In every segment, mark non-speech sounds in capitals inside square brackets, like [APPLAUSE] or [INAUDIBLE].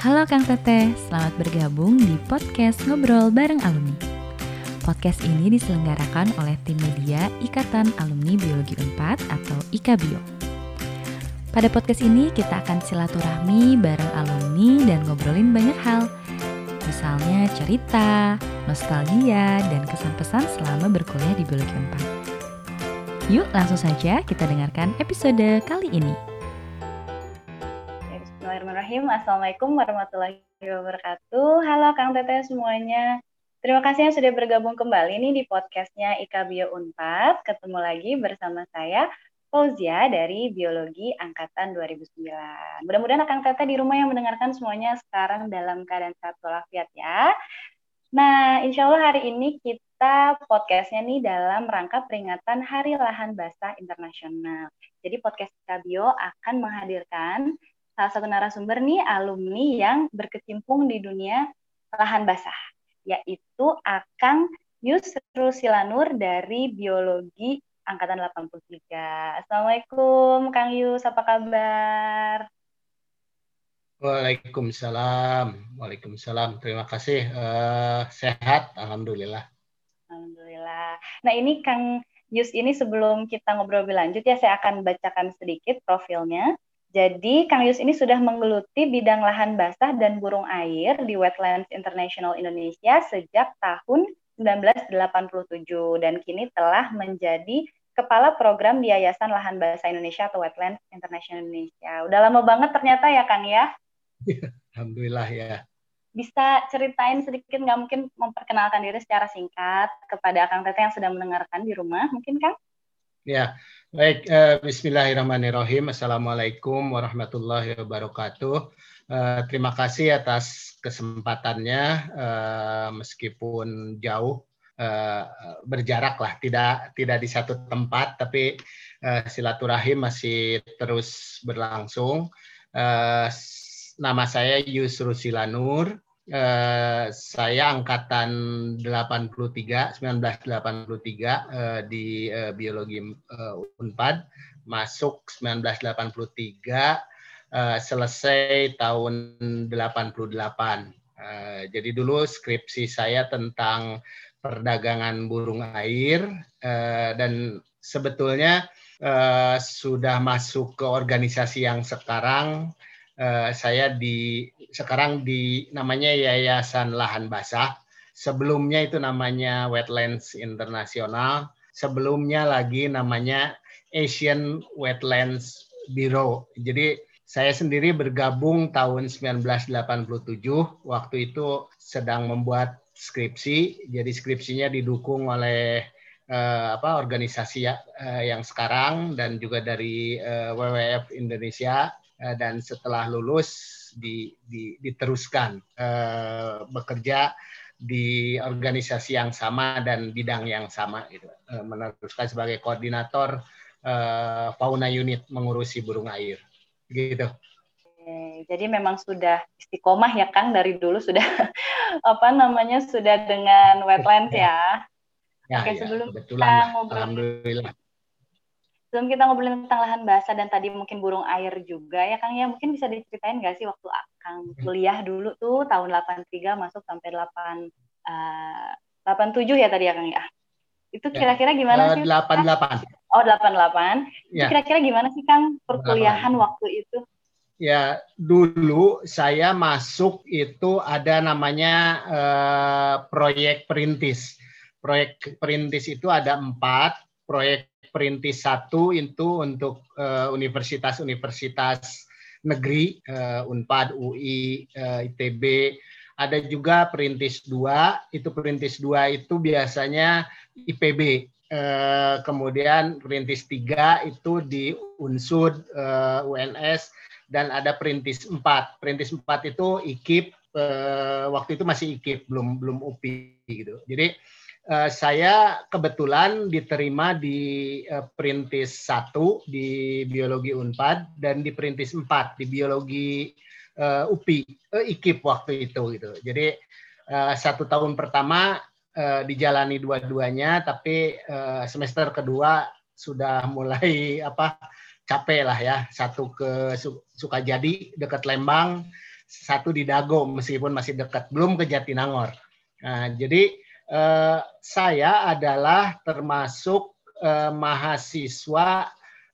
Halo Kang Teteh, selamat bergabung di podcast Ngobrol Bareng Alumni. Podcast ini diselenggarakan oleh tim media Ikatan Alumni Biologi Unpad atau IKABIO. Pada podcast ini kita akan silaturahmi bareng alumni dan ngobrolin banyak hal. Misalnya cerita, nostalgia, dan kesan-pesan selama berkuliah di Biologi Unpad. Yuk langsung saja kita dengarkan episode kali ini. Bismillahirrahmanirrahim. Assalamualaikum warahmatullahi wabarakatuh. Halo Kang Teteh semuanya. Terima kasih yang sudah bergabung kembali nih di podcastnya IKA Bio Unpad. Ketemu lagi bersama saya Fauzia dari Biologi Angkatan 2009. Mudah-mudahan Kang Teteh di rumah yang mendengarkan semuanya sekarang dalam keadaan sehat walafiat ya. Nah, insya Allah hari ini kita podcastnya nih dalam rangka peringatan Hari Lahan Basah Internasional. Jadi podcast Kabio akan menghadirkan salah satu narasumber nih alumni yang berkecimpung di dunia lahan basah, yaitu Akang Yusrul Silanur dari Biologi Angkatan 83. Assalamualaikum Kang Yus, apa kabar? Waalaikumsalam. Waalaikumsalam. Terima kasih. Uh, sehat, alhamdulillah. Alhamdulillah. Nah ini Kang Yus ini sebelum kita ngobrol lebih lanjut ya saya akan bacakan sedikit profilnya. Jadi Kang Yus ini sudah menggeluti bidang lahan basah dan burung air di Wetlands International Indonesia sejak tahun 1987 dan kini telah menjadi Kepala Program di Yayasan Lahan Basah Indonesia atau Wetlands International Indonesia. Udah lama banget ternyata ya Kang ya? Alhamdulillah ya. Bisa ceritain sedikit nggak mungkin memperkenalkan diri secara singkat kepada Kang Teteh yang sedang mendengarkan di rumah, mungkin Kang? Ya, baik. Uh, Bismillahirrahmanirrahim. Assalamualaikum warahmatullahi wabarakatuh. Uh, terima kasih atas kesempatannya, uh, meskipun jauh uh, berjarak lah, tidak tidak di satu tempat, tapi uh, silaturahim masih terus berlangsung. Uh, nama saya Yusru Silanur. Uh, saya angkatan 83, 1983 uh, di uh, biologi uh, Unpad, masuk 1983, uh, selesai tahun 88. Uh, jadi dulu skripsi saya tentang perdagangan burung air uh, dan sebetulnya uh, sudah masuk ke organisasi yang sekarang uh, saya di sekarang di namanya Yayasan Lahan Basah. Sebelumnya itu namanya Wetlands Internasional. Sebelumnya lagi namanya Asian Wetlands Bureau. Jadi saya sendiri bergabung tahun 1987. Waktu itu sedang membuat skripsi. Jadi skripsinya didukung oleh uh, apa organisasi uh, yang sekarang dan juga dari uh, WWF Indonesia Eh, dan setelah lulus di, di, diteruskan uh, bekerja di organisasi yang sama dan bidang yang sama gitu. Uh, meneruskan sebagai koordinator uh, fauna unit mengurusi burung air gitu. Jadi memang sudah istiqomah ya Kang dari dulu sudah [LAUGHS] apa namanya sudah dengan wetlands ya. Ya, Oke, ya, sebelum kita ngobrol Alhamdulillah sebelum kita ngobrolin tentang lahan basah dan tadi mungkin burung air juga ya Kang ya mungkin bisa diceritain nggak sih waktu Kang kuliah dulu tuh tahun 83 masuk sampai 8 uh, 87 ya tadi ya Kang ya itu ya. kira-kira gimana uh, sih 88 oh 88 ya. kira-kira gimana sih Kang perkuliahan 88. waktu itu Ya, dulu saya masuk itu ada namanya uh, proyek perintis. Proyek perintis itu ada empat. Proyek perintis satu itu untuk uh, universitas-universitas negeri uh, Unpad, UI, eh, ITB. Ada juga perintis dua. Itu perintis dua itu biasanya IPB. Kemudian perintis tiga itu di Unsud, UNS, dan ada perintis empat. Perintis empat itu IKIP. Waktu itu masih IKIP, belum belum UPI gitu. Jadi uh, saya kebetulan diterima di uh, Perintis 1 di Biologi Unpad dan di Perintis 4 di Biologi uh, UPI, uh, IKIP waktu itu gitu. Jadi uh, satu tahun pertama uh, dijalani dua-duanya, tapi uh, semester kedua sudah mulai [LAUGHS] apa capek lah ya. Satu ke Sukajadi dekat Lembang, satu di Dago meskipun masih dekat, belum ke Jatinangor. Nah, jadi eh, saya adalah termasuk eh, mahasiswa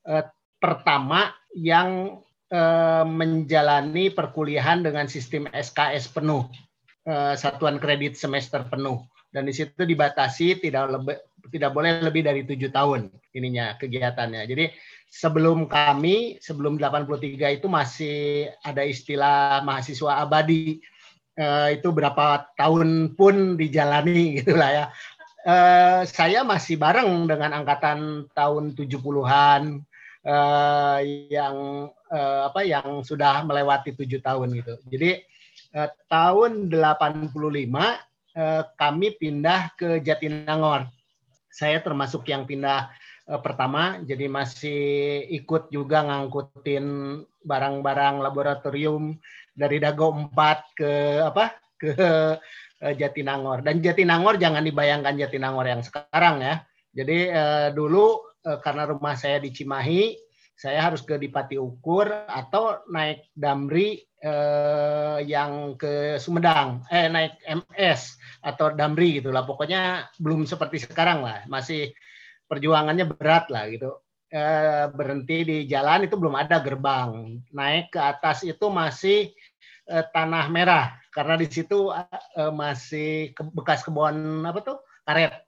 eh, pertama yang eh, menjalani perkuliahan dengan sistem SKS penuh, eh, satuan kredit semester penuh. Dan di situ dibatasi tidak lebih tidak boleh lebih dari tujuh tahun ininya kegiatannya. Jadi sebelum kami, sebelum 83 itu masih ada istilah mahasiswa abadi. Eh, itu berapa tahun pun dijalani [LAUGHS] gitulah ya. Eh, saya masih bareng dengan angkatan tahun 70-an eh, yang eh, apa yang sudah melewati tujuh tahun gitu. Jadi eh, tahun 85 eh, kami pindah ke Jatinangor. Saya termasuk yang pindah uh, pertama, jadi masih ikut juga ngangkutin barang-barang laboratorium dari Dago 4 ke apa ke uh, Jatinangor. Dan Jatinangor jangan dibayangkan Jatinangor yang sekarang ya. Jadi uh, dulu uh, karena rumah saya di Cimahi, saya harus ke Dipati Ukur atau naik Damri eh, yang ke Sumedang, eh naik MS atau Damri gitu lah. Pokoknya belum seperti sekarang lah, masih perjuangannya berat lah gitu. Eh, berhenti di jalan itu belum ada gerbang. Naik ke atas itu masih eh, tanah merah karena di situ eh, masih ke, bekas kebun apa tuh karet.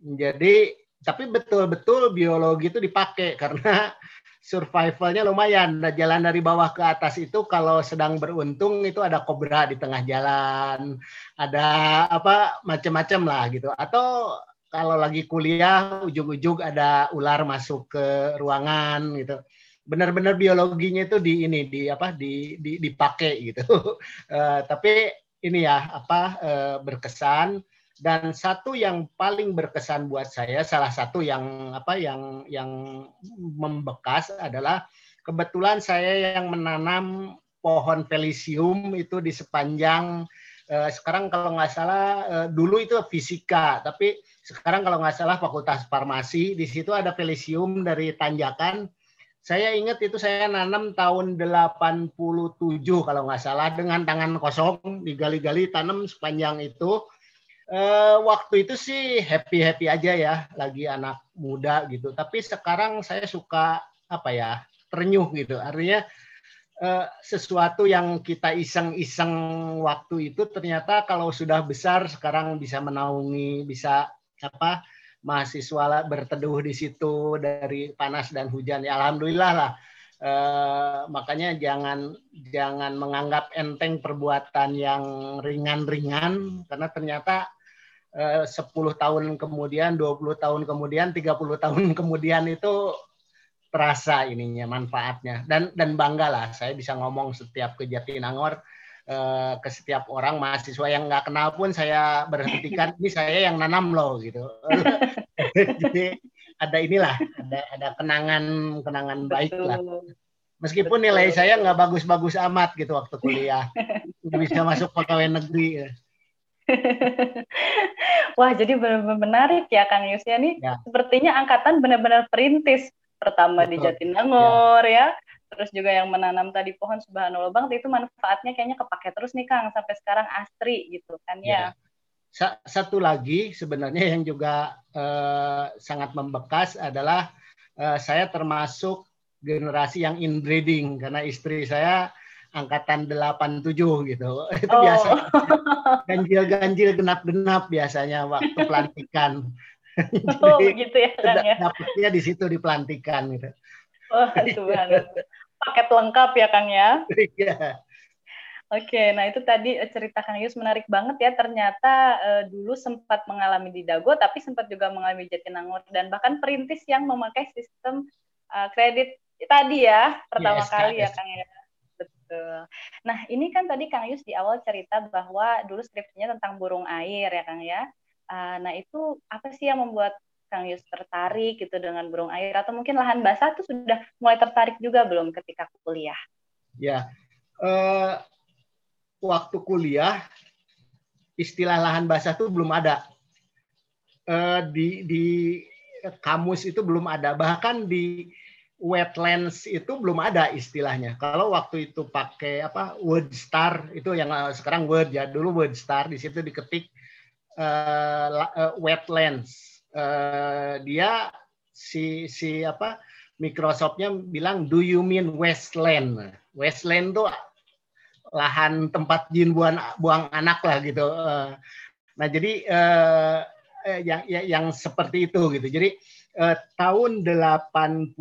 Jadi tapi betul-betul biologi itu dipakai [LAUGHS] karena survivalnya lumayan. Nah, jalan dari bawah ke atas itu kalau sedang beruntung itu ada kobra di tengah jalan, ada apa macam-macam lah gitu. Atau kalau lagi kuliah ujung-ujung ada ular masuk ke ruangan gitu benar-benar biologinya itu di ini di apa di, di dipakai gitu uh, [LAUGHS] tapi ini ya apa uh, berkesan dan satu yang paling berkesan buat saya salah satu yang apa yang yang membekas adalah kebetulan saya yang menanam pohon felicium itu di sepanjang uh, sekarang kalau nggak salah dulu itu fisika tapi sekarang kalau nggak salah Fakultas Farmasi, di situ ada Felicium dari Tanjakan. Saya ingat itu saya nanam tahun 87 kalau nggak salah dengan tangan kosong digali-gali tanam sepanjang itu. Eh, waktu itu sih happy-happy aja ya, lagi anak muda gitu. Tapi sekarang saya suka apa ya, ternyuh gitu. Artinya eh, sesuatu yang kita iseng-iseng waktu itu ternyata kalau sudah besar sekarang bisa menaungi, bisa apa mahasiswa berteduh di situ dari panas dan hujan. Ya alhamdulillah lah. Eh, makanya jangan jangan menganggap enteng perbuatan yang ringan-ringan karena ternyata eh, 10 tahun kemudian 20 tahun kemudian 30 tahun [LAUGHS] kemudian itu terasa ininya manfaatnya. Dan dan bangga lah saya bisa ngomong setiap ke Jatinangor Eh, ke setiap orang mahasiswa yang nggak kenal pun saya berhentikan ini saya yang nanam loh gitu [LAUGHS] jadi ada inilah ada ada kenangan kenangan baik lah meskipun nilai saya nggak bagus-bagus amat gitu waktu kuliah bisa masuk pegawai negeri [LAUGHS] Wah, jadi benar-benar menarik ya Kang Yus ya nih. Ya. Sepertinya angkatan benar-benar perintis pertama Betul. di Jatinangor ya. ya terus juga yang menanam tadi pohon subhanallah banget itu manfaatnya kayaknya kepake terus nih Kang sampai sekarang asri gitu kan ya. ya. Satu lagi sebenarnya yang juga eh, sangat membekas adalah eh, saya termasuk generasi yang inbreeding karena istri saya angkatan 87 gitu. [LAUGHS] Itu oh. biasa [LAUGHS] ganjil-ganjil genap-genap biasanya waktu pelantikan. Oh, Jadi, gitu ya, ya. Dapatnya di situ di pelantikan gitu. Oh, Tuhan paket lengkap ya Kang ya. [LAUGHS] Iya. Oke, nah itu tadi eh, cerita Kang Yus menarik banget ya. Ternyata uh, dulu sempat mengalami di Dago, tapi sempat juga mengalami Jatinangor dan bahkan perintis yang memakai sistem uh, kredit tadi ya pertama yes, kali yes. ya Kang ya. Betul. Nah ini kan tadi Kang Yus di awal cerita bahwa dulu skripsinya tentang burung air ya Kang ya. Uh, nah itu apa sih yang membuat Kang tertarik gitu dengan burung air atau mungkin lahan basah itu sudah mulai tertarik juga belum ketika kuliah? Ya, uh, waktu kuliah istilah lahan basah itu belum ada uh, di di kamus itu belum ada bahkan di wetlands itu belum ada istilahnya. Kalau waktu itu pakai apa word star itu yang sekarang word ya dulu word star di situ diketik uh, uh, wetlands. Uh, dia si si apa Microsoftnya bilang do you mean wasteland? Wasteland tuh lahan tempat jin buang buang anak lah gitu. Uh, nah jadi uh, yang yang seperti itu gitu. Jadi eh, tahun 85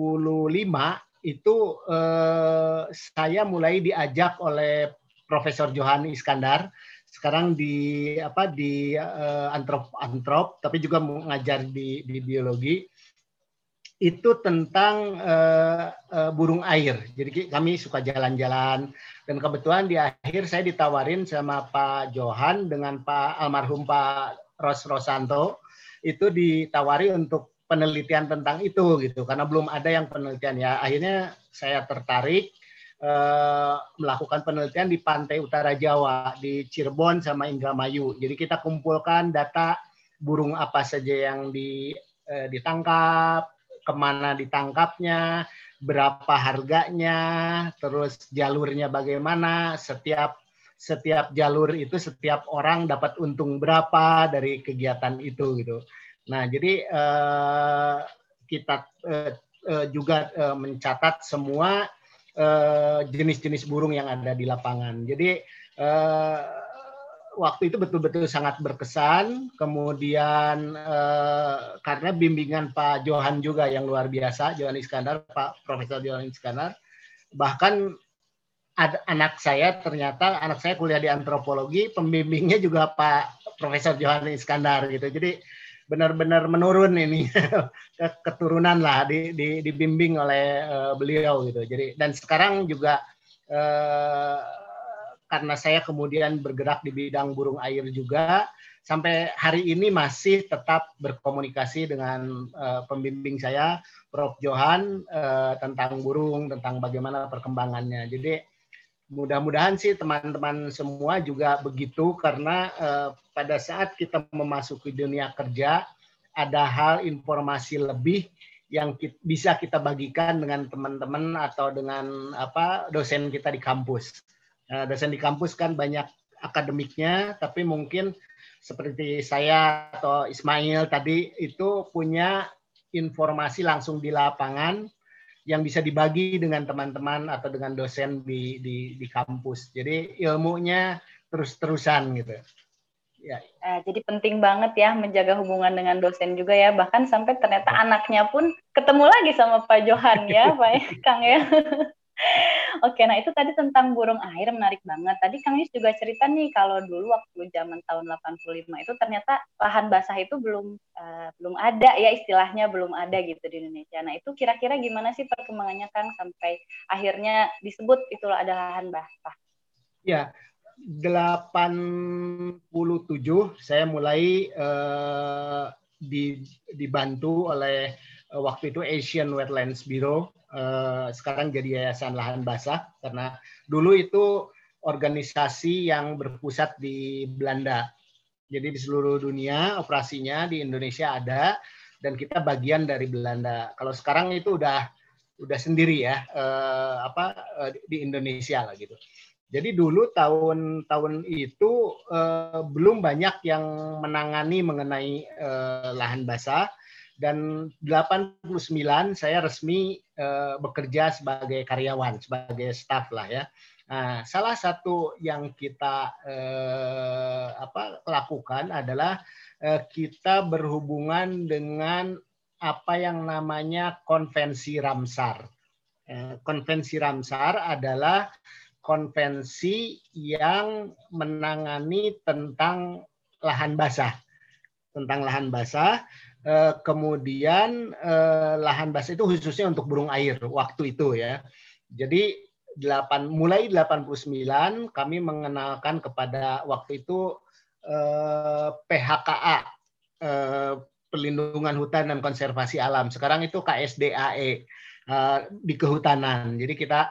itu eh, saya mulai diajak oleh Profesor Johan Iskandar sekarang di apa di uh, antrop antrop tapi juga mengajar di di biologi itu tentang uh, uh, burung air. Jadi kami suka jalan-jalan. Dan kebetulan di akhir saya ditawarin sama Pak Johan dengan Pak almarhum Pak Ros Rosanto itu ditawari untuk penelitian tentang itu gitu. Karena belum ada yang penelitian ya. Akhirnya saya tertarik eh, melakukan penelitian di pantai utara Jawa di Cirebon sama Indramayu. Jadi kita kumpulkan data burung apa saja yang di, eh, ditangkap ke mana ditangkapnya berapa harganya terus jalurnya bagaimana setiap setiap jalur itu setiap orang dapat untung berapa dari kegiatan itu gitu. Nah, jadi uh, kita uh, uh, juga uh, mencatat semua jenis-jenis uh, burung yang ada di lapangan. Jadi uh, waktu itu betul-betul sangat berkesan. Kemudian uh, karena bimbingan Pak Johan juga yang luar biasa, Johan Iskandar, Pak Profesor Johan Iskandar, bahkan ada anak saya ternyata anak saya kuliah di antropologi, pembimbingnya juga Pak Profesor Johan Iskandar gitu. Jadi benar-benar menurun ini [LAUGHS] keturunan lah di, di, dibimbing oleh uh, beliau gitu. Jadi dan sekarang juga uh, karena saya kemudian bergerak di bidang burung air juga sampai hari ini masih tetap berkomunikasi dengan uh, pembimbing saya Prof Johan uh, tentang burung, tentang bagaimana perkembangannya. Jadi mudah-mudahan sih teman-teman semua juga begitu karena uh, pada saat kita memasuki dunia kerja ada hal informasi lebih yang kita, bisa kita bagikan dengan teman-teman atau dengan apa dosen kita di kampus. Uh, dosen di kampus kan banyak akademiknya, tapi mungkin seperti saya atau Ismail tadi itu punya informasi langsung di lapangan yang bisa dibagi dengan teman-teman atau dengan dosen di, di, di kampus. Jadi ilmunya terus-terusan gitu. Ya. Uh, jadi penting banget ya menjaga hubungan dengan dosen juga ya. Bahkan sampai ternyata anaknya pun ketemu lagi sama Pak Johan ya, Pak Kang ya. [LAUGHS] Oke, nah itu tadi tentang burung air menarik banget. Tadi Kang Yus juga cerita nih kalau dulu waktu zaman tahun 85 itu ternyata lahan basah itu belum uh, belum ada ya istilahnya belum ada gitu di Indonesia. Nah, itu kira-kira gimana sih perkembangannya Kang sampai akhirnya disebut itulah ada lahan basah? Ya, 87 saya mulai uh, di, dibantu oleh uh, waktu itu Asian Wetlands Bureau Eh, sekarang jadi Yayasan Lahan Basah karena dulu itu organisasi yang berpusat di Belanda. Jadi di seluruh dunia operasinya di Indonesia ada dan kita bagian dari Belanda. Kalau sekarang itu udah udah sendiri ya eh, apa eh, di Indonesia lah gitu. Jadi dulu tahun-tahun itu eh, belum banyak yang menangani mengenai eh, lahan basah dan 89 saya resmi uh, bekerja sebagai karyawan, sebagai staff lah ya. Nah, salah satu yang kita uh, apa lakukan adalah uh, kita berhubungan dengan apa yang namanya konvensi Ramsar. Uh, konvensi Ramsar adalah konvensi yang menangani tentang lahan basah, tentang lahan basah Eh, kemudian eh, lahan basah itu khususnya untuk burung air waktu itu ya. Jadi 8 mulai 89 kami mengenalkan kepada waktu itu eh, PHKA Perlindungan Hutan dan Konservasi Alam. Sekarang itu KSDAE di kehutanan. Jadi kita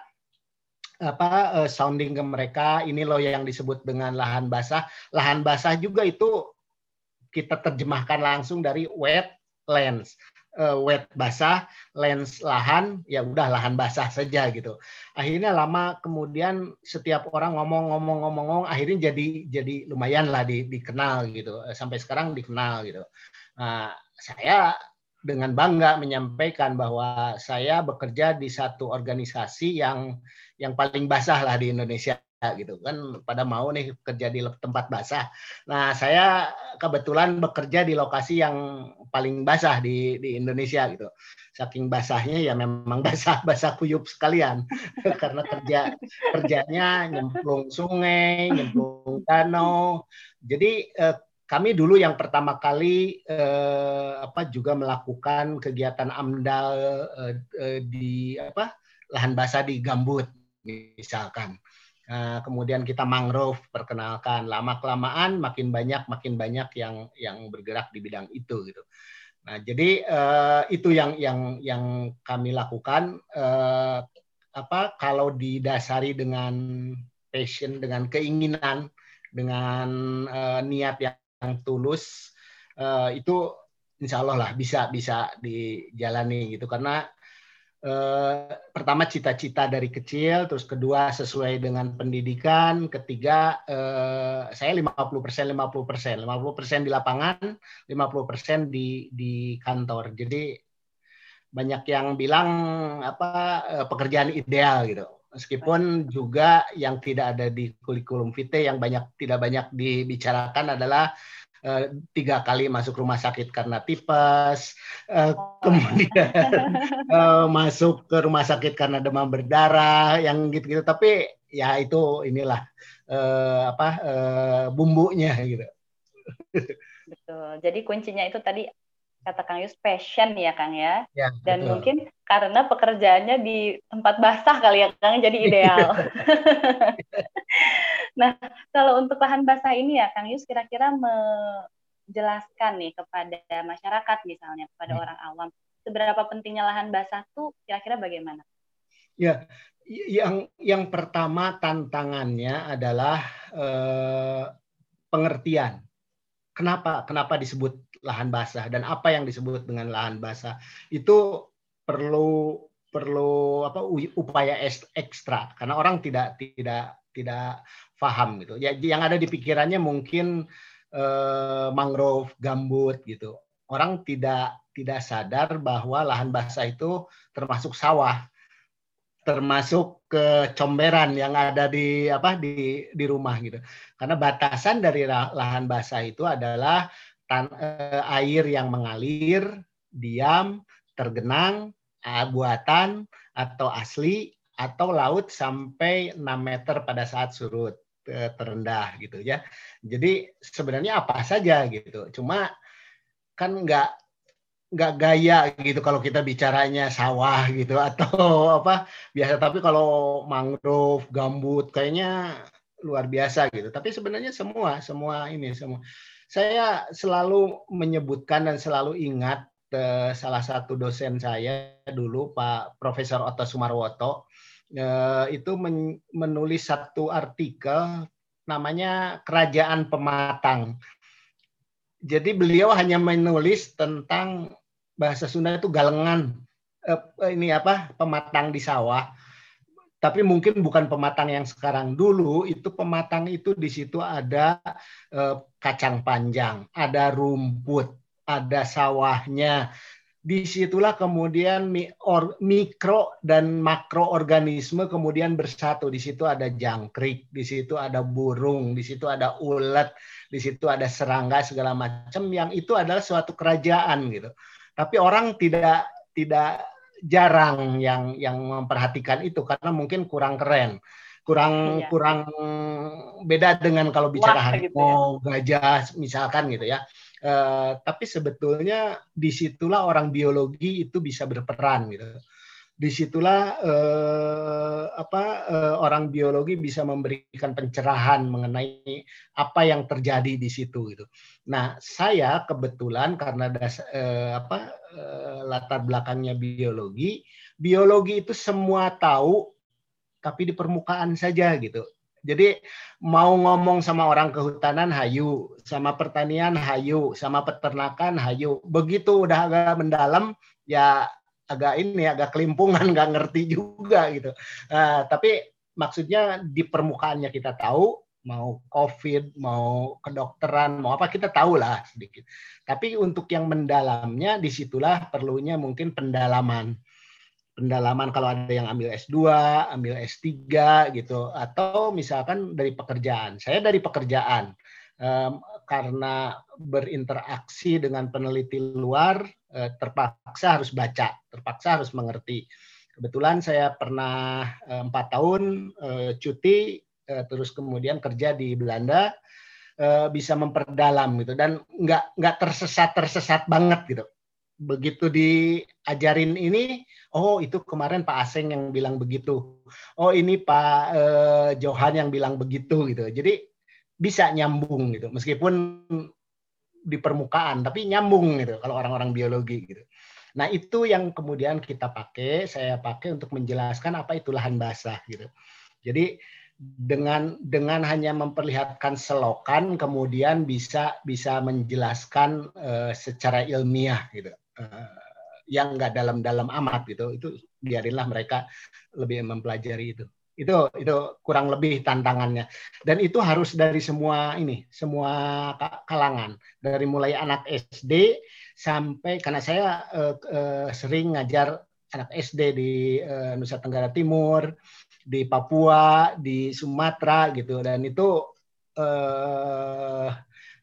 apa sounding ke mereka ini loh yang disebut dengan lahan basah. Lahan basah juga itu kita terjemahkan langsung dari wetlands. uh, wet basah, lens lahan, ya udah lahan basah saja gitu. Akhirnya lama kemudian setiap orang ngomong-ngomong-ngomong, akhirnya jadi jadi lumayan lah di, dikenal gitu. Sampai sekarang dikenal gitu. Nah, saya dengan bangga menyampaikan bahwa saya bekerja di satu organisasi yang yang paling basah lah di Indonesia gitu kan pada mau nih kerja di tempat basah. Nah saya kebetulan bekerja di lokasi yang paling basah di di Indonesia gitu. Saking basahnya ya memang [LAUGHS] basah basah kuyup sekalian [LAUGHS] karena kerja kerjanya nyemplung sungai, nyemplung danau. Jadi eh, kami dulu yang pertama kali eh, apa juga melakukan kegiatan amdal eh, eh, di apa lahan basah di gambut misalkan. Nah, kemudian kita mangrove perkenalkan. Lama kelamaan makin banyak makin banyak yang yang bergerak di bidang itu gitu. Nah jadi eh, itu yang yang yang kami lakukan. Eh, apa kalau didasari dengan passion dengan keinginan dengan eh, niat yang yang tulus uh, itu insya Allah lah bisa bisa dijalani gitu. Karena uh, pertama cita-cita dari kecil terus kedua sesuai dengan pendidikan ketiga uh, saya 50 persen 50 persen. 50 persen di lapangan 50 persen di di kantor. Jadi banyak yang bilang apa pekerjaan ideal gitu. Meskipun juga yang tidak ada di kurikulum vitae yang banyak tidak banyak dibicarakan adalah uh, tiga kali masuk rumah sakit karena tipes, uh, kemudian uh, [LAUGHS] masuk ke rumah sakit karena demam berdarah, yang gitu-gitu. Tapi ya itu inilah uh, apa uh, bumbunya gitu. Betul. Jadi kuncinya itu tadi kata Kang Yus passion ya Kang ya. ya Dan betul. mungkin karena pekerjaannya di tempat basah kali ya Kang jadi ideal. [LAUGHS] nah, kalau untuk lahan basah ini ya Kang Yus kira-kira menjelaskan nih kepada masyarakat misalnya kepada hmm. orang awam seberapa pentingnya lahan basah tuh kira-kira bagaimana? Ya, yang yang pertama tantangannya adalah eh, pengertian kenapa kenapa disebut lahan basah dan apa yang disebut dengan lahan basah itu perlu perlu apa upaya ekstra. Karena orang tidak tidak tidak paham gitu. Ya yang ada di pikirannya mungkin eh, mangrove gambut gitu. Orang tidak tidak sadar bahwa lahan basah itu termasuk sawah termasuk kecomberan yang ada di apa di di rumah gitu. Karena batasan dari lahan basah itu adalah tan, eh, air yang mengalir, diam, tergenang, buatan atau asli atau laut sampai 6 meter pada saat surut terendah gitu ya. Jadi sebenarnya apa saja gitu. Cuma kan nggak nggak gaya gitu kalau kita bicaranya sawah gitu [LAUGHS] atau apa biasa tapi kalau mangrove gambut kayaknya luar biasa gitu tapi sebenarnya semua semua ini semua saya selalu menyebutkan dan selalu ingat eh, salah satu dosen saya dulu Pak Profesor Otto Sumarwoto eh, itu men, menulis satu artikel namanya Kerajaan Pematang. Jadi beliau hanya menulis tentang bahasa Sunda itu galengan eh, ini apa pematang di sawah. Tapi mungkin bukan pematang yang sekarang. Dulu itu pematang itu di situ ada eh, kacang panjang ada rumput ada sawahnya. Di situlah kemudian mikro dan makroorganisme kemudian bersatu. Di situ ada jangkrik di situ ada burung di situ ada ulat di situ ada serangga segala macam yang itu adalah suatu kerajaan gitu. Tapi orang tidak tidak jarang yang yang memperhatikan itu karena mungkin kurang keren. Kurang iya. kurang beda dengan kalau bicara harimau gitu ya. gajah misalkan gitu ya uh, tapi sebetulnya di situlah orang biologi itu bisa berperan gitu di situlah eh, apa eh, orang biologi bisa memberikan pencerahan mengenai apa yang terjadi di situ gitu. Nah saya kebetulan karena das, apa latar belakangnya biologi, biologi itu semua tahu tapi di permukaan saja gitu. Jadi mau ngomong sama orang kehutanan hayu, sama pertanian hayu, sama peternakan hayu. Begitu udah agak mendalam ya agak ini agak kelimpungan [LAUGHS] nggak ngerti juga gitu. Uh, tapi maksudnya di permukaannya kita tahu mau COVID, mau kedokteran, mau apa kita tahu lah sedikit. Tapi untuk yang mendalamnya di situlah perlunya mungkin pendalaman pendalaman kalau ada yang ambil S2, ambil S3 gitu atau misalkan dari pekerjaan. Saya dari pekerjaan um, karena berinteraksi dengan peneliti luar uh, terpaksa harus baca, terpaksa harus mengerti. Kebetulan saya pernah empat uh, tahun uh, cuti terus kemudian kerja di Belanda bisa memperdalam gitu dan nggak nggak tersesat tersesat banget gitu begitu diajarin ini, oh itu kemarin Pak Aseng yang bilang begitu, oh ini Pak eh, Johan yang bilang begitu gitu. Jadi bisa nyambung gitu, meskipun di permukaan, tapi nyambung gitu kalau orang-orang biologi gitu. Nah itu yang kemudian kita pakai, saya pakai untuk menjelaskan apa itu lahan basah gitu. Jadi dengan dengan hanya memperlihatkan selokan kemudian bisa bisa menjelaskan uh, secara ilmiah gitu yang nggak dalam-dalam amat gitu itu biarinlah mereka lebih mempelajari itu. Itu itu kurang lebih tantangannya. Dan itu harus dari semua ini semua kalangan. Dari mulai anak SD sampai karena saya uh, uh, sering ngajar anak SD di uh, Nusa Tenggara Timur di Papua di Sumatera gitu. Dan itu uh,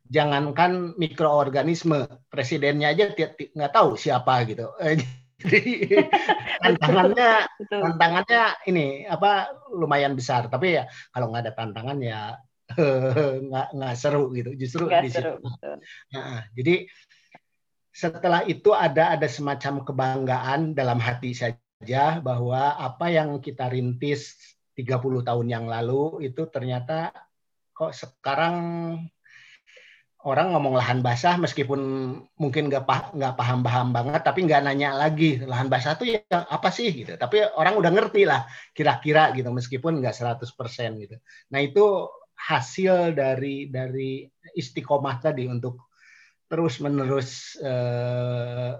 jangankan mikroorganisme presidennya aja nggak tahu siapa gitu. [LAUGHS] Jadi [LAUGHS] tantangannya tantangannya ini apa lumayan besar. Tapi ya kalau nggak ada tantangan ya [LAUGHS] nggak nggak seru gitu. Justru gak di seru, situ Nah, jadi setelah itu ada ada semacam kebanggaan dalam hati saja bahwa apa yang kita rintis 30 tahun yang lalu itu ternyata kok sekarang orang ngomong lahan basah meskipun mungkin nggak pah nggak paham paham banget tapi nggak nanya lagi lahan basah itu ya apa sih gitu tapi orang udah ngerti lah kira-kira gitu meskipun nggak 100% gitu nah itu hasil dari dari istiqomah tadi untuk terus menerus eh,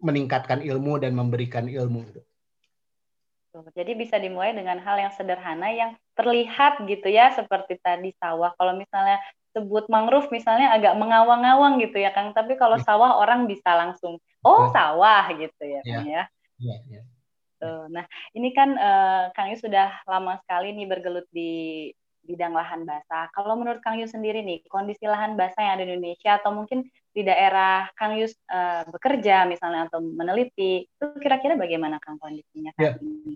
meningkatkan ilmu dan memberikan ilmu gitu. Jadi bisa dimulai dengan hal yang sederhana yang terlihat gitu ya seperti tadi sawah. Kalau misalnya sebut mangrove misalnya agak mengawang-awang gitu ya Kang. Tapi kalau iya. sawah orang bisa langsung oh sawah gitu ya Kang ya. ya. ya, Tuh. Nah, ini kan uh, Kang Yu sudah lama sekali nih bergelut di bidang lahan basah. Kalau menurut Kang Yu sendiri nih, kondisi lahan basah yang ada di Indonesia atau mungkin di daerah Kang Yu uh, bekerja misalnya atau meneliti, itu kira-kira bagaimana Kang kondisinya ya. ini?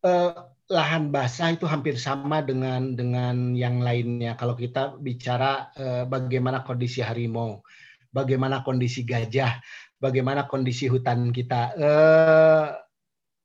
Uh, lahan basah itu hampir sama dengan dengan yang lainnya. Kalau kita bicara eh, bagaimana kondisi harimau, bagaimana kondisi gajah, bagaimana kondisi hutan kita, eh,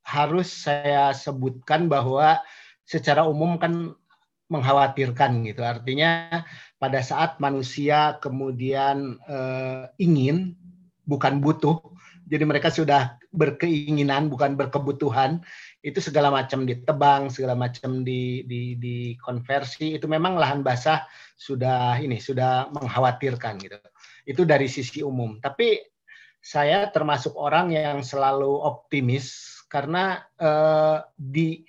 harus saya sebutkan bahwa secara umum kan mengkhawatirkan gitu. Artinya pada saat manusia kemudian eh, ingin bukan butuh, jadi mereka sudah berkeinginan bukan berkebutuhan itu segala macam ditebang, segala macam di, di, dikonversi, itu memang lahan basah sudah ini sudah mengkhawatirkan gitu. Itu dari sisi umum. Tapi saya termasuk orang yang selalu optimis karena eh, di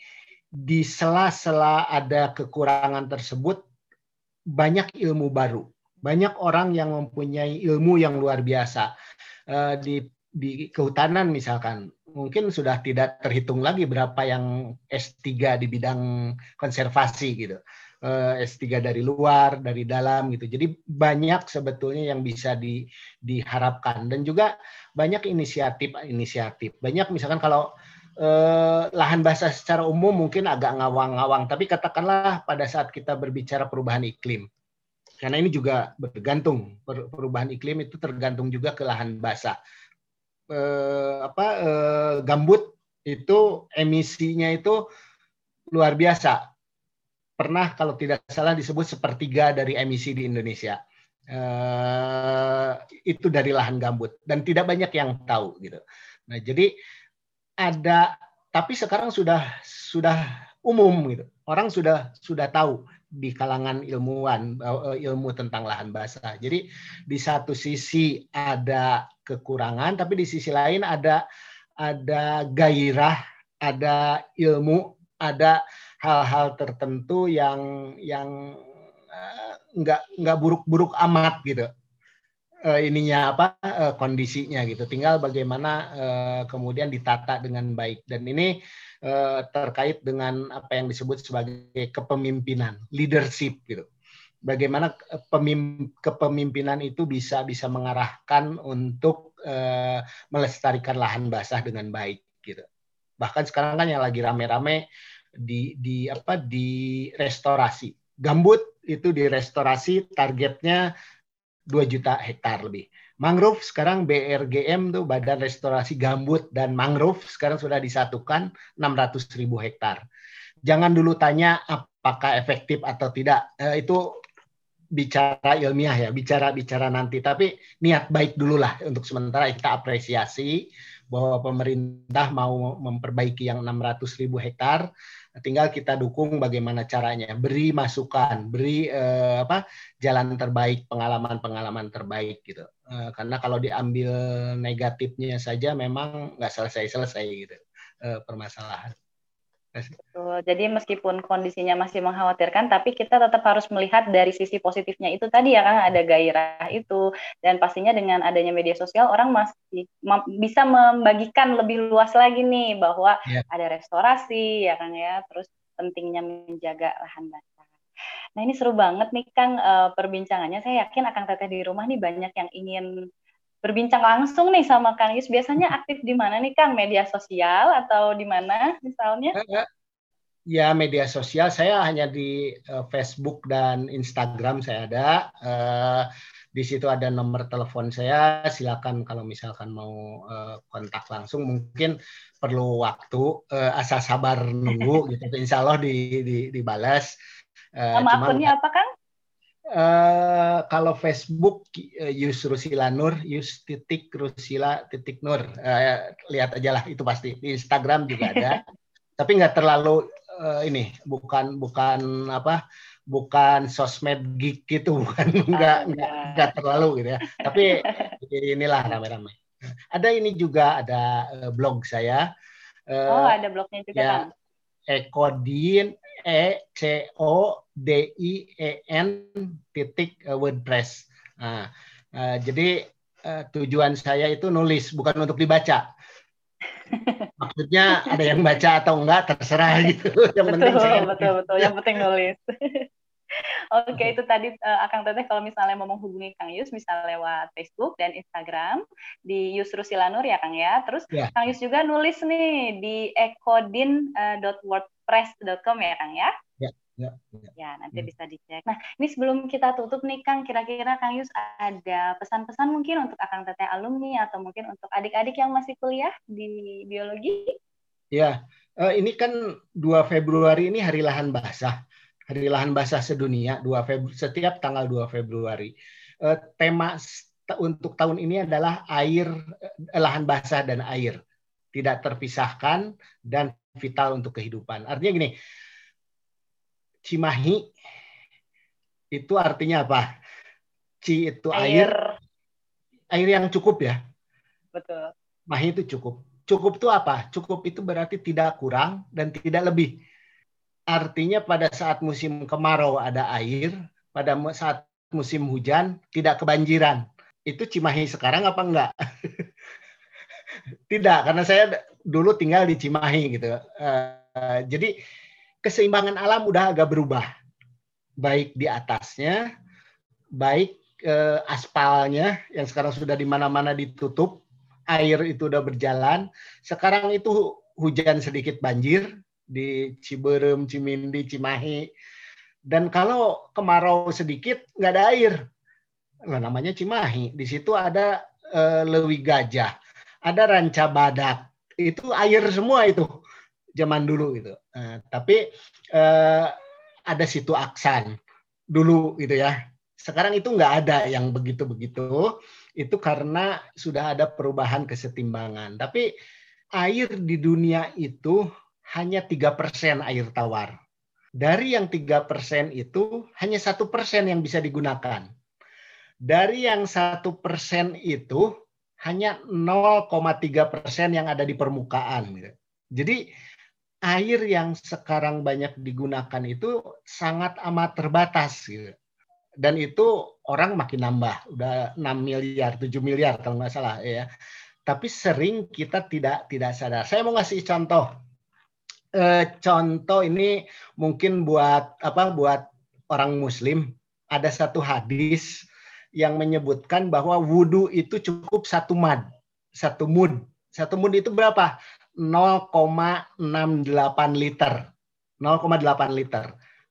di sela-sela ada kekurangan tersebut banyak ilmu baru, banyak orang yang mempunyai ilmu yang luar biasa. Eh, di di kehutanan misalkan mungkin sudah tidak terhitung lagi berapa yang S3 di bidang konservasi gitu. Eh, S3 dari luar, dari dalam gitu. Jadi banyak sebetulnya yang bisa di, diharapkan dan juga banyak inisiatif-inisiatif. Banyak misalkan kalau eh, lahan basah secara umum mungkin agak ngawang-ngawang, tapi katakanlah pada saat kita berbicara perubahan iklim. Karena ini juga bergantung perubahan iklim itu tergantung juga ke lahan basah eh, apa eh, gambut itu emisinya itu luar biasa. Pernah kalau tidak salah disebut sepertiga dari emisi di Indonesia. Eh, itu dari lahan gambut dan tidak banyak yang tahu gitu. Nah, jadi ada tapi sekarang sudah sudah umum gitu. Orang sudah sudah tahu di kalangan ilmuwan eh, ilmu tentang lahan basah. Jadi di satu sisi ada kekurangan, tapi di sisi lain ada ada gairah, ada ilmu, ada hal-hal tertentu yang yang uh, nggak nggak buruk-buruk amat gitu uh, ininya apa uh, kondisinya gitu. Tinggal bagaimana uh, kemudian ditata dengan baik dan ini uh, terkait dengan apa yang disebut sebagai kepemimpinan, leadership gitu. Bagaimana pemim kepemimpinan itu bisa bisa mengarahkan untuk uh, melestarikan lahan basah dengan baik gitu. Bahkan sekarang kan yang lagi rame-rame di di apa di restorasi. Gambut itu di restorasi targetnya 2 juta hektar lebih. Mangrove sekarang BRGM tuh Badan Restorasi Gambut dan Mangrove sekarang sudah disatukan 600 ribu hektar. Jangan dulu tanya apakah efektif atau tidak. Eh, itu bicara ilmiah ya, bicara bicara nanti. Tapi niat baik dulu lah untuk sementara kita apresiasi bahwa pemerintah mau memperbaiki yang 600 ribu hektar. Tinggal kita dukung bagaimana caranya. Beri masukan beri eh, apa jalan terbaik pengalaman-pengalaman terbaik gitu. Eh, karena kalau diambil negatifnya saja memang nggak selesai-selesai gitu eh, permasalahan Betul. Jadi meskipun kondisinya masih mengkhawatirkan, tapi kita tetap harus melihat dari sisi positifnya itu tadi ya kan ada gairah itu dan pastinya dengan adanya media sosial orang masih bisa membagikan lebih luas lagi nih bahwa ya. ada restorasi ya kan ya, terus pentingnya menjaga lahan basah. Nah ini seru banget nih Kang uh, perbincangannya. Saya yakin akan teteh di rumah nih banyak yang ingin berbincang langsung nih sama Kang Yus. Biasanya aktif di mana nih Kang? Media sosial atau di mana misalnya? Eh, eh, ya media sosial saya hanya di uh, Facebook dan Instagram saya ada. Uh, di situ ada nomor telepon saya. Silakan kalau misalkan mau uh, kontak langsung. Mungkin perlu waktu. Uh, asal sabar nunggu [LAUGHS] gitu. Insya Allah di, di, dibalas. Uh, Nama akunnya apa Kang? Uh, kalau Facebook uh, Yus Rusila Nur, Yus titik Rusila titik Nur, uh, lihat aja lah itu pasti di Instagram juga ada. [LAUGHS] Tapi nggak terlalu uh, ini, bukan bukan apa, bukan sosmed geek gitu, [LAUGHS] bukan nggak nggak nggak terlalu gitu ya. Tapi inilah rame-rame. Ada ini juga ada blog saya. Uh, oh ada blognya juga ya, kan? Ekodin E C O D I E N titik e, WordPress. Nah, uh, jadi uh, tujuan saya itu nulis bukan untuk dibaca. [LAUGHS] Maksudnya ada yang baca atau enggak terserah gitu. [LAUGHS] Yang betul, penting saya betul betul. Yang penting nulis. [LAUGHS] Oke, okay, itu tadi uh, Akang Teteh kalau misalnya mau menghubungi Kang Yus bisa lewat Facebook dan Instagram di Yus Rusilanur ya Kang ya. Terus yeah. Kang Yus juga nulis nih di ekodin.wordpress.com ya Kang ya. Ya, ya, ya. ya nanti hmm. bisa dicek. Nah, ini sebelum kita tutup nih Kang, kira-kira Kang Yus ada pesan-pesan mungkin untuk Akang Teteh alumni atau mungkin untuk adik-adik yang masih kuliah di biologi? Ya, uh, ini kan 2 Februari ini hari lahan basah. Hari Lahan Basah Sedunia 2 Februari setiap tanggal 2 Februari. Eh, tema untuk tahun ini adalah air eh, lahan basah dan air tidak terpisahkan dan vital untuk kehidupan. Artinya gini, Cimahi itu artinya apa? Ci itu air, air, air yang cukup ya. Betul. Mahi itu cukup. Cukup itu apa? Cukup itu berarti tidak kurang dan tidak lebih. Artinya pada saat musim kemarau ada air, pada saat musim hujan tidak kebanjiran. Itu Cimahi sekarang apa enggak? [LAUGHS] tidak, karena saya dulu tinggal di Cimahi gitu. Uh, jadi keseimbangan alam udah agak berubah. Baik di atasnya, baik uh, aspalnya yang sekarang sudah di mana-mana ditutup, air itu udah berjalan. Sekarang itu hujan sedikit banjir, di Ciberem, Cimindi, Cimahi. Dan kalau kemarau sedikit nggak ada air, nah, namanya Cimahi. Di situ ada e, lewi gajah, ada ranca badak. Itu air semua itu zaman dulu gitu. Nah, tapi e, ada situ aksan dulu gitu ya. Sekarang itu nggak ada yang begitu-begitu. Itu karena sudah ada perubahan kesetimbangan. Tapi air di dunia itu hanya tiga persen air tawar. Dari yang tiga persen itu hanya satu persen yang bisa digunakan. Dari yang satu persen itu hanya 0,3 persen yang ada di permukaan. Gitu. Jadi air yang sekarang banyak digunakan itu sangat amat terbatas. Gitu. Dan itu orang makin nambah, udah 6 miliar, 7 miliar kalau nggak salah ya. Tapi sering kita tidak tidak sadar. Saya mau ngasih contoh eh, contoh ini mungkin buat apa buat orang muslim ada satu hadis yang menyebutkan bahwa wudhu itu cukup satu mad satu mud satu mud itu berapa 0,68 liter 0,8 liter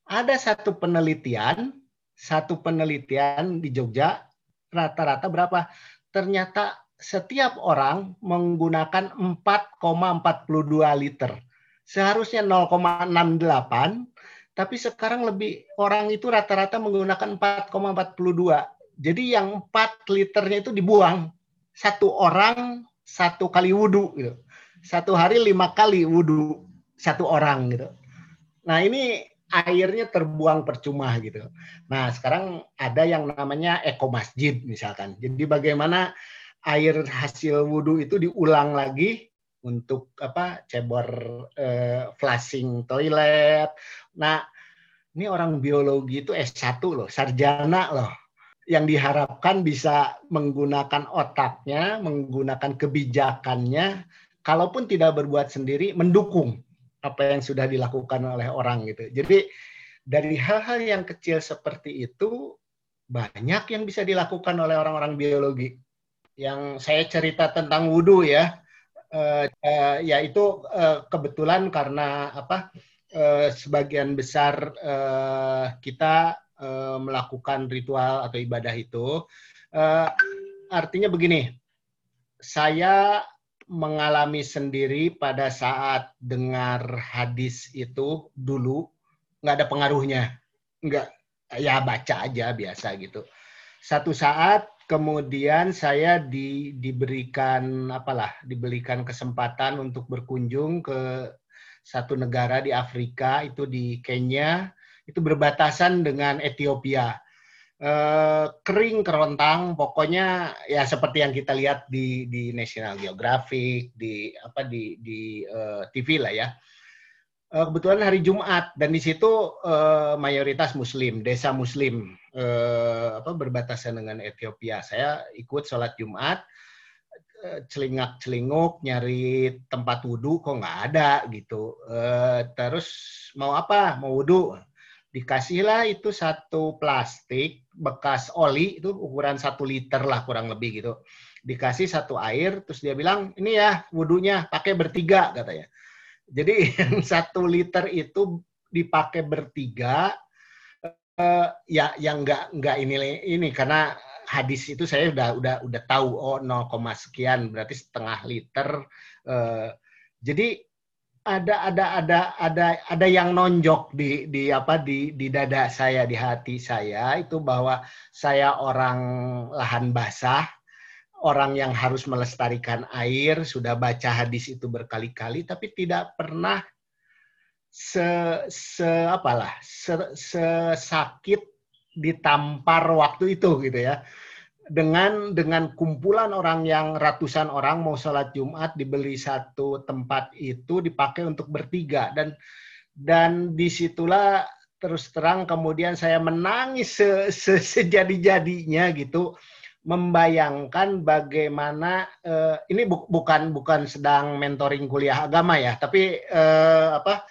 ada satu penelitian satu penelitian di Jogja rata-rata berapa ternyata setiap orang menggunakan 4,42 liter seharusnya 0,68 tapi sekarang lebih orang itu rata-rata menggunakan 4,42. Jadi yang 4 liternya itu dibuang. Satu orang satu kali wudhu gitu. Satu hari lima kali wudhu satu orang gitu. Nah ini airnya terbuang percuma gitu. Nah sekarang ada yang namanya eko masjid misalkan. Jadi bagaimana air hasil wudhu itu diulang lagi untuk apa cebor eh, flushing toilet. Nah, ini orang biologi itu S1 loh, sarjana loh. Yang diharapkan bisa menggunakan otaknya, menggunakan kebijakannya, kalaupun tidak berbuat sendiri, mendukung apa yang sudah dilakukan oleh orang gitu. Jadi dari hal-hal yang kecil seperti itu banyak yang bisa dilakukan oleh orang-orang biologi. Yang saya cerita tentang wudhu ya, uh, uh, ya itu uh, kebetulan karena apa uh, sebagian besar uh, kita uh, melakukan ritual atau ibadah itu uh, artinya begini saya mengalami sendiri pada saat dengar hadis itu dulu nggak ada pengaruhnya. Nggak ya baca aja biasa gitu. Satu saat kemudian saya di, diberikan apalah diberikan kesempatan untuk berkunjung ke satu negara di Afrika itu di Kenya. Itu berbatasan dengan Ethiopia eh, kering kerontang pokoknya ya seperti yang kita lihat di di National Geographic di apa di di uh, eh, TV lah ya Eh, kebetulan hari Jumat dan di situ uh, mayoritas Muslim, desa Muslim uh, apa berbatasan dengan Ethiopia. Saya ikut sholat Jumat, celingak celinguk nyari tempat wudhu kok nggak ada gitu. Terus mau apa? Mau wudhu? Dikasihlah itu satu plastik bekas oli itu ukuran satu liter lah kurang lebih gitu. Dikasih satu air, terus dia bilang ini ya wudhunya pakai bertiga katanya jadi [LAUGHS] satu liter itu dipakai bertiga, uh, ya yang enggak enggak ini ini karena hadis itu saya udah udah udah tahu oh 0, sekian berarti setengah liter. Uh, jadi ada ada ada ada ada yang nonjok di di apa di di dada saya di hati saya itu bahwa saya orang lahan basah orang yang harus melestarikan air sudah baca hadis itu berkali-kali tapi tidak pernah se, se apalah se, se sakit ditampar waktu itu gitu ya dengan dengan kumpulan orang yang ratusan orang mau sholat Jumat dibeli satu tempat itu dipakai untuk bertiga. Dan dan di situlah terus terang kemudian saya menangis se, se, sejadi-jadinya gitu membayangkan bagaimana uh, ini bu bukan bukan sedang mentoring kuliah agama ya, tapi uh, apa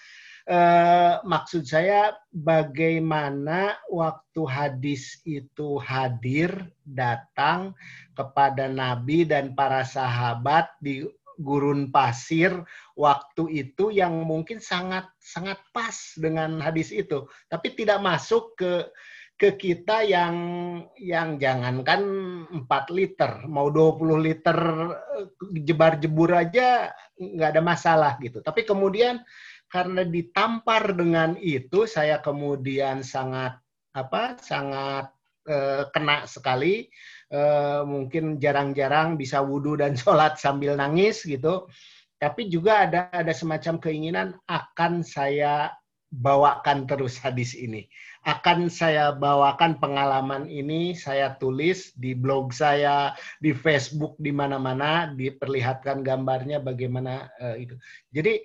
uh, maksud saya bagaimana waktu hadis itu hadir datang kepada Nabi dan para sahabat di gurun pasir waktu itu yang mungkin sangat sangat pas dengan hadis itu, tapi tidak masuk ke ke kita yang yang jangankan 4 liter, mau 20 liter eh, jebar-jebur aja nggak ada masalah gitu. Tapi kemudian karena ditampar dengan itu saya kemudian sangat apa sangat eh, kena sekali eh, mungkin jarang-jarang bisa wudhu dan [LAUGHS] sholat sambil nangis gitu tapi juga ada ada semacam keinginan akan saya bawakan terus hadis ini. Akan saya bawakan pengalaman ini, saya tulis di blog saya, di Facebook, di mana-mana, diperlihatkan gambarnya bagaimana uh, itu. Jadi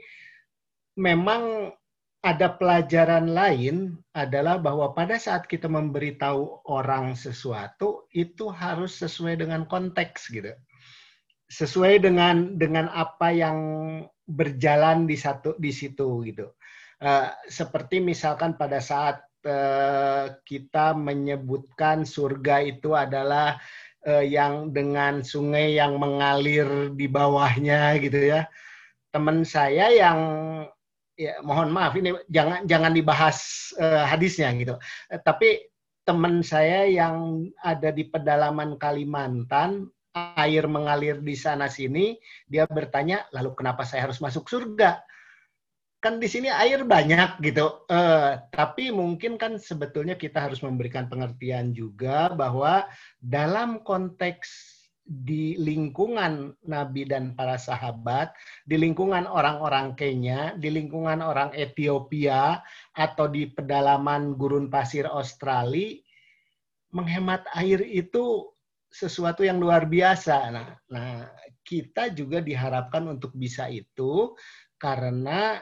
memang ada pelajaran lain adalah bahwa pada saat kita memberitahu orang sesuatu itu harus sesuai dengan konteks gitu. Sesuai dengan dengan apa yang berjalan di satu di situ gitu. Uh, seperti misalkan pada saat uh, kita menyebutkan surga itu adalah uh, yang dengan sungai yang mengalir di bawahnya gitu ya. Teman saya yang ya mohon maaf ini jangan jangan dibahas uh, hadisnya gitu. Uh, tapi teman saya yang ada di pedalaman Kalimantan air mengalir di sana sini dia bertanya lalu kenapa saya harus masuk surga? kan di sini air banyak gitu. Uh, tapi mungkin kan sebetulnya kita harus memberikan pengertian juga bahwa dalam konteks di lingkungan Nabi dan para sahabat, di lingkungan orang-orang Kenya, di lingkungan orang Ethiopia, atau di pedalaman gurun pasir Australia, menghemat air itu sesuatu yang luar biasa. Nah, nah kita juga diharapkan untuk bisa itu karena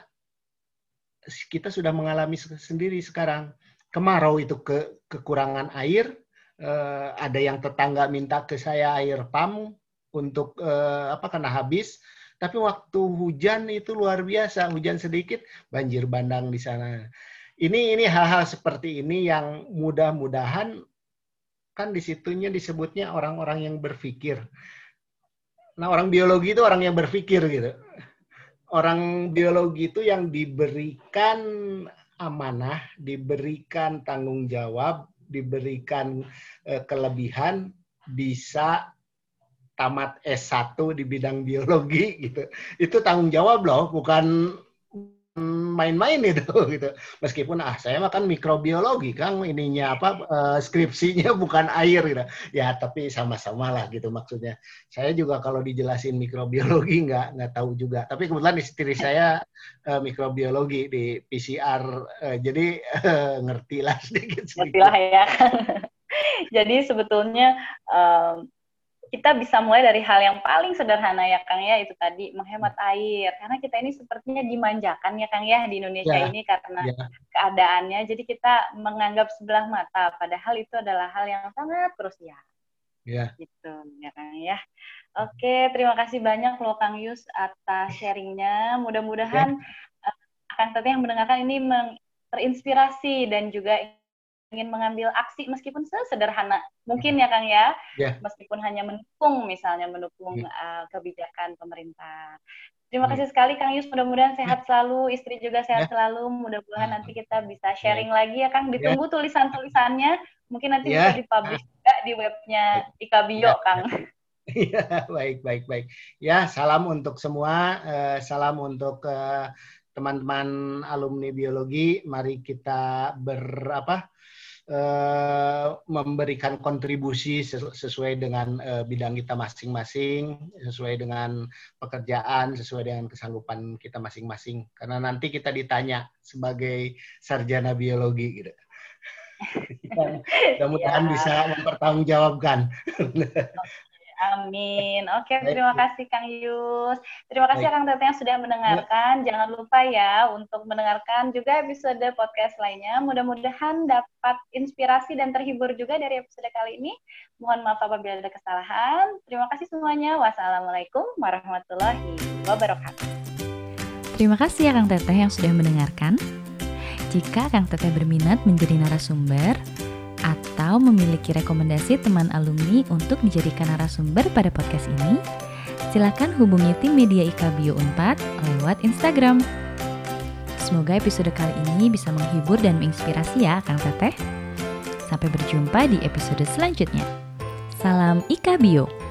kita sudah mengalami sendiri sekarang. Kemarau itu ke, kekurangan air, eh, ada yang tetangga minta ke saya air pam untuk eh, apa karena habis. Tapi waktu hujan itu luar biasa, hujan sedikit banjir bandang di sana. Ini ini hal-hal seperti ini yang mudah-mudahan kan di situnya disebutnya orang-orang yang berpikir. Nah orang biologi itu orang yang berpikir gitu orang biologi itu yang diberikan amanah, diberikan tanggung jawab, diberikan uh, kelebihan bisa tamat S1 di bidang biologi gitu. Itu tanggung jawab loh, bukan main-main itu [LAUGHS] gitu. Meskipun ah saya makan mikrobiologi Kang ininya apa uh, skripsinya [LAUGHS] bukan air gitu. Ya tapi sama-sama lah gitu maksudnya. Saya juga kalau dijelasin mikrobiologi [LAUGHS] nggak nggak tahu juga. Tapi kebetulan istri saya uh, mikrobiologi di PCR uh, jadi uh, ngerti lah sedikit sedikit. Ngerti ya. jadi sebetulnya um, kita bisa mulai dari hal yang paling sederhana ya Kang ya itu tadi menghemat air karena kita ini sepertinya dimanjakan ya Kang ya di Indonesia ya, ini karena ya. keadaannya jadi kita menganggap sebelah mata padahal itu adalah hal yang sangat krusial. Ya. Gitu ya Kang ya. Oke, terima kasih banyak loh Kang Yus atas sharingnya. Mudah-mudahan ya. akan teteh yang mendengarkan ini terinspirasi dan juga ingin mengambil aksi meskipun sesederhana mungkin ya Kang ya, yeah. meskipun hanya mendukung misalnya mendukung yeah. uh, kebijakan pemerintah. Terima yeah. kasih sekali Kang Yus, mudah-mudahan sehat yeah. selalu, istri juga sehat yeah. selalu, mudah-mudahan nanti kita bisa sharing yeah. lagi ya Kang, ditunggu yeah. tulisan-tulisannya, mungkin nanti yeah. bisa dipublish juga di webnya Ika Bio yeah. Kang. Iya, [LAUGHS] baik, baik, baik. Ya, salam untuk semua, uh, salam untuk uh, teman-teman alumni biologi. Mari kita berapa? Uh, memberikan kontribusi sesuai dengan uh, bidang kita masing-masing, sesuai dengan pekerjaan, sesuai dengan kesanggupan kita masing-masing. Karena nanti kita ditanya sebagai sarjana biologi gitu. [LAUGHS] Mudah-mudahan ya. bisa mempertanggungjawabkan. [LAUGHS] Amin. Oke, terima kasih Kang Yus. Terima kasih Baik. Kang Tete yang sudah mendengarkan. Ya. Jangan lupa ya untuk mendengarkan juga episode podcast lainnya. Mudah-mudahan dapat inspirasi dan terhibur juga dari episode kali ini. Mohon maaf apabila ada kesalahan. Terima kasih semuanya. Wassalamualaikum warahmatullahi wabarakatuh. Terima kasih ya Kang Teteh yang sudah mendengarkan. Jika Kang Teteh berminat menjadi narasumber, atau memiliki rekomendasi teman alumni untuk dijadikan narasumber pada podcast ini, silakan hubungi tim media IKA Bio Unpad lewat Instagram. Semoga episode kali ini bisa menghibur dan menginspirasi ya Kang Teteh. Sampai berjumpa di episode selanjutnya. Salam IKA Bio.